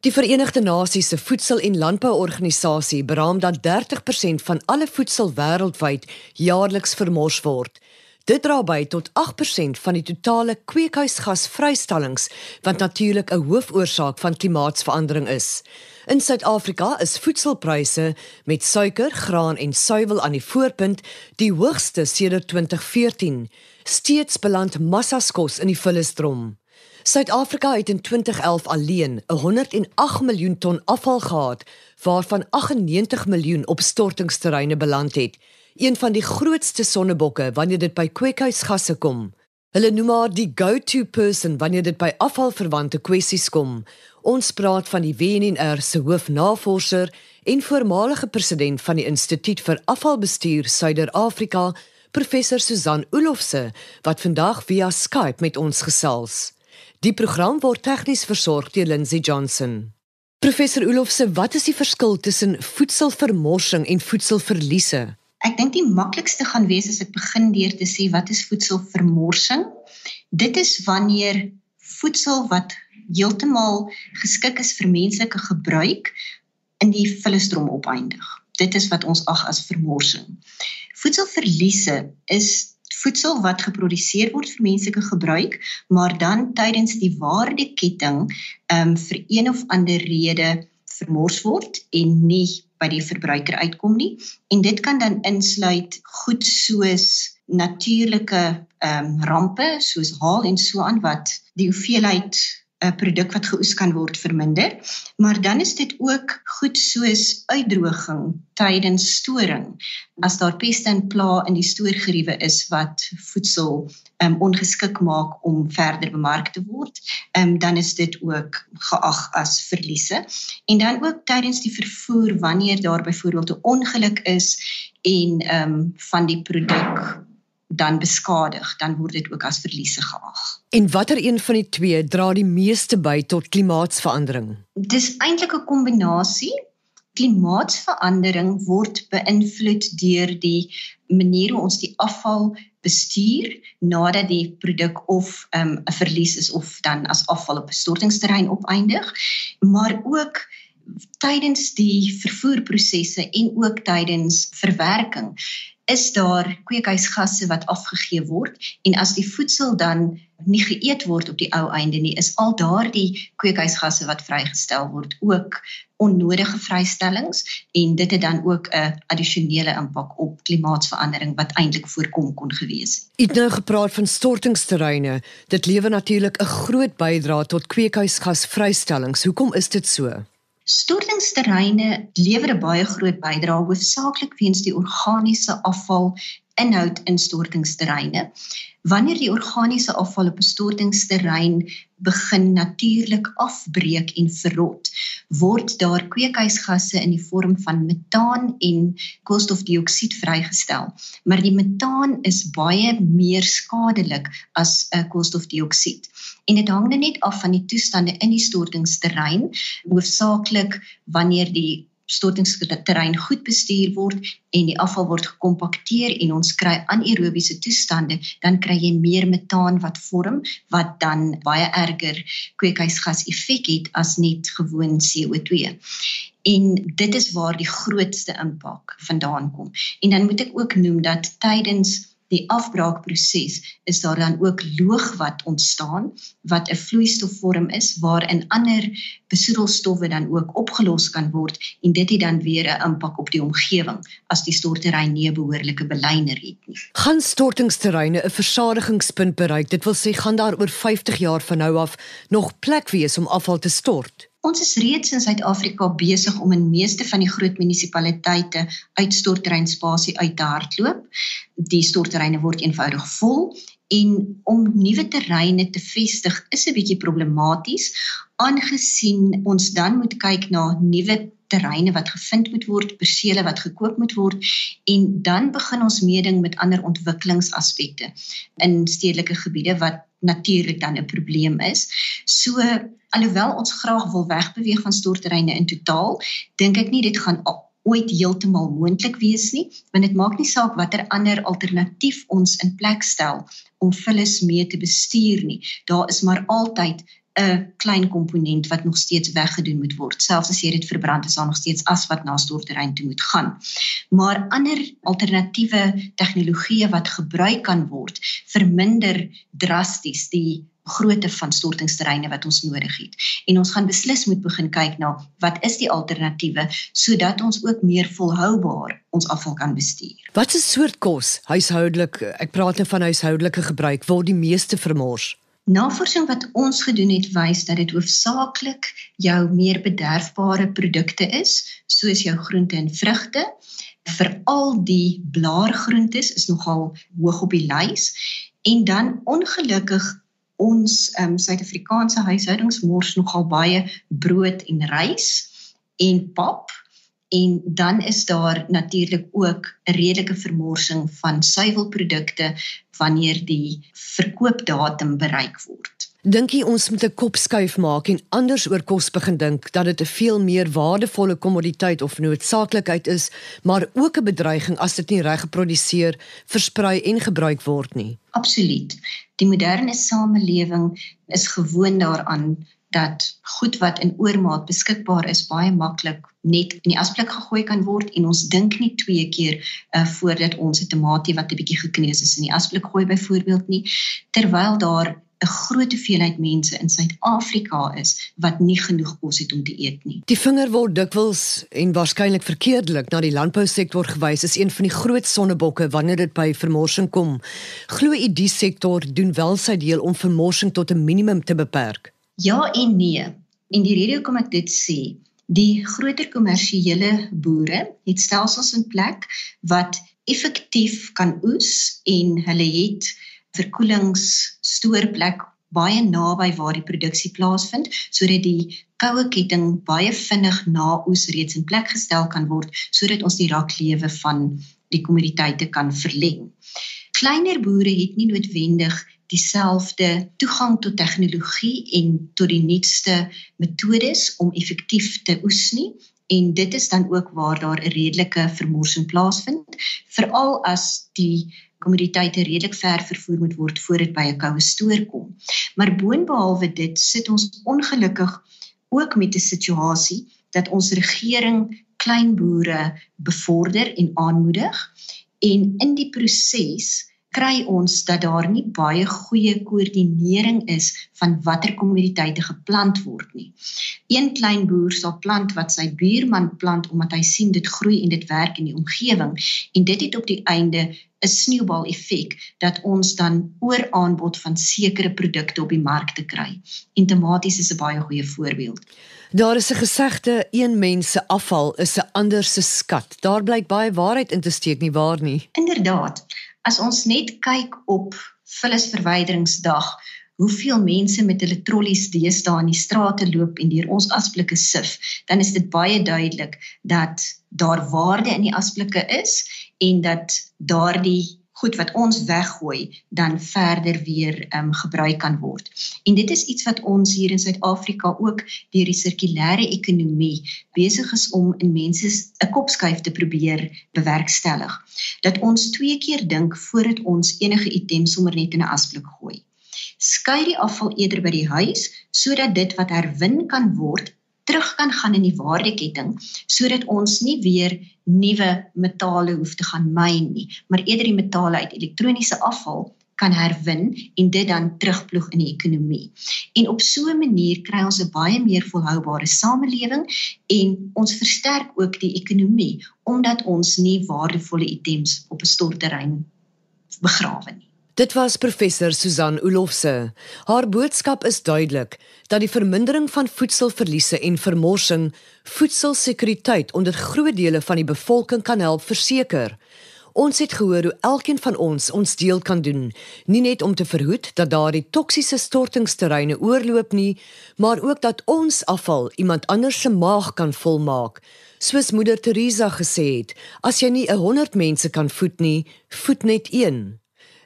Die Verenigde Nasies se Voedsel- en Landbouorganisasie beraam dat 30% van alle voedsel wêreldwyd jaarliks vermors word. Dit dra by tot 8% van die totale kweekhuisgasvrystellings wat natuurlik 'n hoofoorsaak van klimaatsverandering is. In Suid-Afrika is voedselpryse met suiker, graan en suiwel aan die voorpunt die hoogste sedert 2014. Steeds beland massaskos in die vullesdrom. Suid-Afrika het in 2011 alleen 108 miljoen ton afval gehad, waarvan 98 miljoen op stortingsterreine beland het. Een van die grootste sonnebokke wanneer dit by kweekhuisgasse kom. Hulle noem haar die go-to person wanneer dit by afvalverwante kwessies kom. Ons praat van die WNR se hoofnavorser en voormalige president van die Instituut vir Afvalbestuur Suider-Afrika, professor Susan Olofse, wat vandag via Skype met ons gesels. Die program word tegnies versorg deur Lindsey Johnson. Professor Olofse, wat is die verskil tussen voedselvermorsing en voedselverliese? Ek dink die maklikste gaan wees as ek begin deur te sê wat is voedselvermorsing? Dit is wanneer voedsel wat heeltemal geskik is vir menslike gebruik in die vullestrom opeindig. Dit is wat ons ag as vermorsing. Voedselverliese is voedsel wat geproduseer word vir menslike gebruik, maar dan tydens die waardeketting ehm um, vir een of ander rede vermors word en nie by die verbruiker uitkom nie. En dit kan dan insluit goed soos natuurlike ehm um, rampe soos haal en so aan wat die hoeveelheid 'n produk wat geoes kan word verminder. Maar dan is dit ook goed soos uitdroging tydens storing. As daar peste en pla in die stoorgeriewe is wat voedsel um, ongeskik maak om verder bemark te word, um, dan is dit ook geag as verliese. En dan ook tydens die vervoer wanneer daar byvoorbeeld 'n ongeluk is en ehm um, van die produk dan beskadig, dan word dit ook as verliese geag. En watter een van die twee dra die meeste by tot klimaatsverandering? Dis eintlik 'n kombinasie. Klimaatsverandering word beïnvloed deur die manier hoe ons die afval bestuur nadat die produk of ehm, 'n um, verlies is of dan as afval op 'n stortingsterrein opeindig, maar ook tydens die vervoerprosesse en ook tydens verwerking is daar kweekhuisgasse wat afgegee word en as die voedsel dan nie geëet word op die ou einde nie is al daardie kweekhuisgasse wat vrygestel word ook onnodige vrystellings en dit het dan ook 'n addisionele impak op klimaatsverandering wat eintlik voorkom kon gewees. Jy het nou gepraat van stortingsterreine. Dit lewer natuurlik 'n groot bydrae tot kweekhuisgasvrystellings. Hoekom is dit so? Stortingsterreine lewer 'n baie groot bydrae hoofsaaklik weens die organiese afval inhoud in stortingsterreine. Wanneer die organiese afval op 'n stortingsterrein begin natuurlik afbreek en verrot, word daar kweekhuisgasse in die vorm van metaan en koolstofdioksied vrygestel. Maar die metaan is baie meer skadelik as 'n uh, koolstofdioksied en dit hang net af van die toestande in die stortingsterrein hoofsaaklik wanneer die stortingsterrein goed bestuur word en die afval word gekompakteer en ons kry anaerobiese toestande dan kry jy meer metaan wat vorm wat dan baie erger kweekhuisgas effek het as net gewoon CO2 en dit is waar die grootste impak vandaan kom. En dan moet ek ook noem dat tydens die afbraakproses is daar dan ook loog wat ontstaan wat 'n vloeistofvorm is waarin ander besoedelstowwe dan ook opgelos kan word en dit het dan weer 'n impak op die omgewing as die storterrein nie 'n behoorlike belyner het nie. Gaan stortingsterreine 'n versadigingspunt bereik? Dit wil sê gaan daar oor 50 jaar van nou af nog plek wees om afval te stort? Ons is reeds in Suid-Afrika besig om in meeste van die groot munisipaliteite uitstortterreinspasie uit te hardloop. Die stortterreine word eenvoudig vol en om nuwe terreine te vestig is 'n bietjie problematies aangesien ons dan moet kyk na nuwe terreine wat gevind moet word, persele wat gekoop moet word en dan begin ons meeding met ander ontwikkelingsaspekte in stedelike gebiede wat natuurlik dan 'n probleem is. So alhoewel ons graag wil wegbeweeg van stortterreine in totaal, dink ek nie dit gaan ooit heeltemal moontlik wees nie, want dit maak nie saak watter ander alternatief ons in plek stel om vullis mee te bestuur nie. Daar is maar altyd 'n klein komponent wat nog steeds weggedoen moet word. Selfs as jy dit verbrand, is daar nog steeds as wat na storterrein toe moet gaan. Maar ander alternatiewe tegnologieë wat gebruik kan word, verminder drasties die grootte van stortingsterreine wat ons nodig het. En ons gaan beslis moet begin kyk na wat is die alternatiewe sodat ons ook meer volhoubaar ons afval kan bestuur. Wat 'n soort kos huishoudelik, ek praat nou van huishoudelike gebruik, word die meeste vermors? Navorsing wat ons gedoen het wys dat dit hoofsaaklik jou meer bederfbare produkte is, soos jou groente en vrugte. Veral die blaargroentes is nogal hoog op die lys en dan ongelukkig ons ehm um, Suid-Afrikaanse huishoudings mors nogal baie brood en rys en pap en dan is daar natuurlik ook 'n redelike vermorsing van suiwelprodukte wanneer die verkoopdatum bereik word. Dink jy ons moet 'n kop skuif maak en anders oor kos begin dink dat dit 'n veel meer waardevolle kommoditeit of noodsaaklikheid is, maar ook 'n bedreiging as dit nie reg geproduseer, versprei en gebruik word nie? Absoluut. Die moderne samelewing is gewoond daaraan dat goed wat in oormaat beskikbaar is baie maklik net in die asblik gegooi kan word en ons dink nie twee keer uh, voordat ons 'n tamatie wat 'n bietjie gekneus is in die asblik gooi byvoorbeeld nie terwyl daar 'n groot hoeveelheid mense in Suid-Afrika is wat nie genoeg kos het om te eet nie. Die vinger word dikwels en waarskynlik verkeerdelik na die landbousektor gewys as een van die groot sonnebokke wanneer dit by vermorsing kom. Glo u die sektor doen wel sy deel om vermorsing tot 'n minimum te beperk? Ja en nee. En die rede hoekom ek dit sê, die groter kommersiële boere het stelsels in plek wat effektief kan oes en hulle het verkoelingsstoorplek baie naby waar die produksie plaasvind sodat die koue ketting baie vinnig na oes reeds in plek gestel kan word sodat ons die raklewe van die kommoditeite kan verleng. Kleiner boere het nie noodwendig dieselfde toegang tot tegnologie en tot die nuutste metodes om effektief te oes nie en dit is dan ook waar daar 'n redelike vermorsing plaasvind veral as die kommoditeite redelik ver vervoer moet word voor dit by 'n koue stoor kom. Maar boonbehalwe dit sit ons ongelukkig ook met 'n situasie dat ons regering klein boere bevorder en aanmoedig en in die proses kry ons dat daar nie baie goeie koördinering is van watter kommoditeite geplant word nie. Een klein boer sal plant wat sy buurman plant omdat hy sien dit groei en dit werk in die omgewing en dit het op die einde 'n sneeubal effek dat ons dan oor aanbod van sekere produkte op die mark te kry. En tomaties is 'n baie goeie voorbeeld. Daar is 'n gesegde, een mens se afval is 'n ander se skat. Daar blyk baie waarheid in te steek nie waar nie. Inderdaad as ons net kyk op vullisverwyderingsdag hoeveel mense met hulle trollies deesdae in die strate loop en deur ons asblikke sif dan is dit baie duidelik dat daar waarde in die asblikke is en dat daardie goed wat ons weggooi dan verder weer um, gebruik kan word. En dit is iets wat ons hier in Suid-Afrika ook deur die sirkulêre ekonomie besig is om in mense 'n kopskuif te probeer bewerkstellig. Dat ons twee keer dink voordat ons enige item sommer net in 'n asblik gooi. Skei die afval eerder by die huis sodat dit wat herwin kan word terug kan gaan in die waardeketting sodat ons nie weer nuwe metale hoef te gaan myn nie, maar eerder die metale uit elektroniese afval kan herwin en dit dan terugploeg in die ekonomie. En op so 'n manier kry ons 'n baie meer volhoubare samelewing en ons versterk ook die ekonomie omdat ons nie waardevolle items op 'n stortterrein begrawe nie. Dit was professor Susan Olofse. Haar boodskap is duidelik dat die vermindering van voedselverliese en vermorsing voedselsekuriteit onder groot dele van die bevolking kan help verseker. Ons het gehoor hoe elkeen van ons ons deel kan doen, nie net om te verhoed dat daardie toksiese stortingsterreine oorloop nie, maar ook dat ons afval iemand anders se maag kan volmaak. Soos moeder Teresa gesê het, as jy nie 100 mense kan voed nie, voed net een.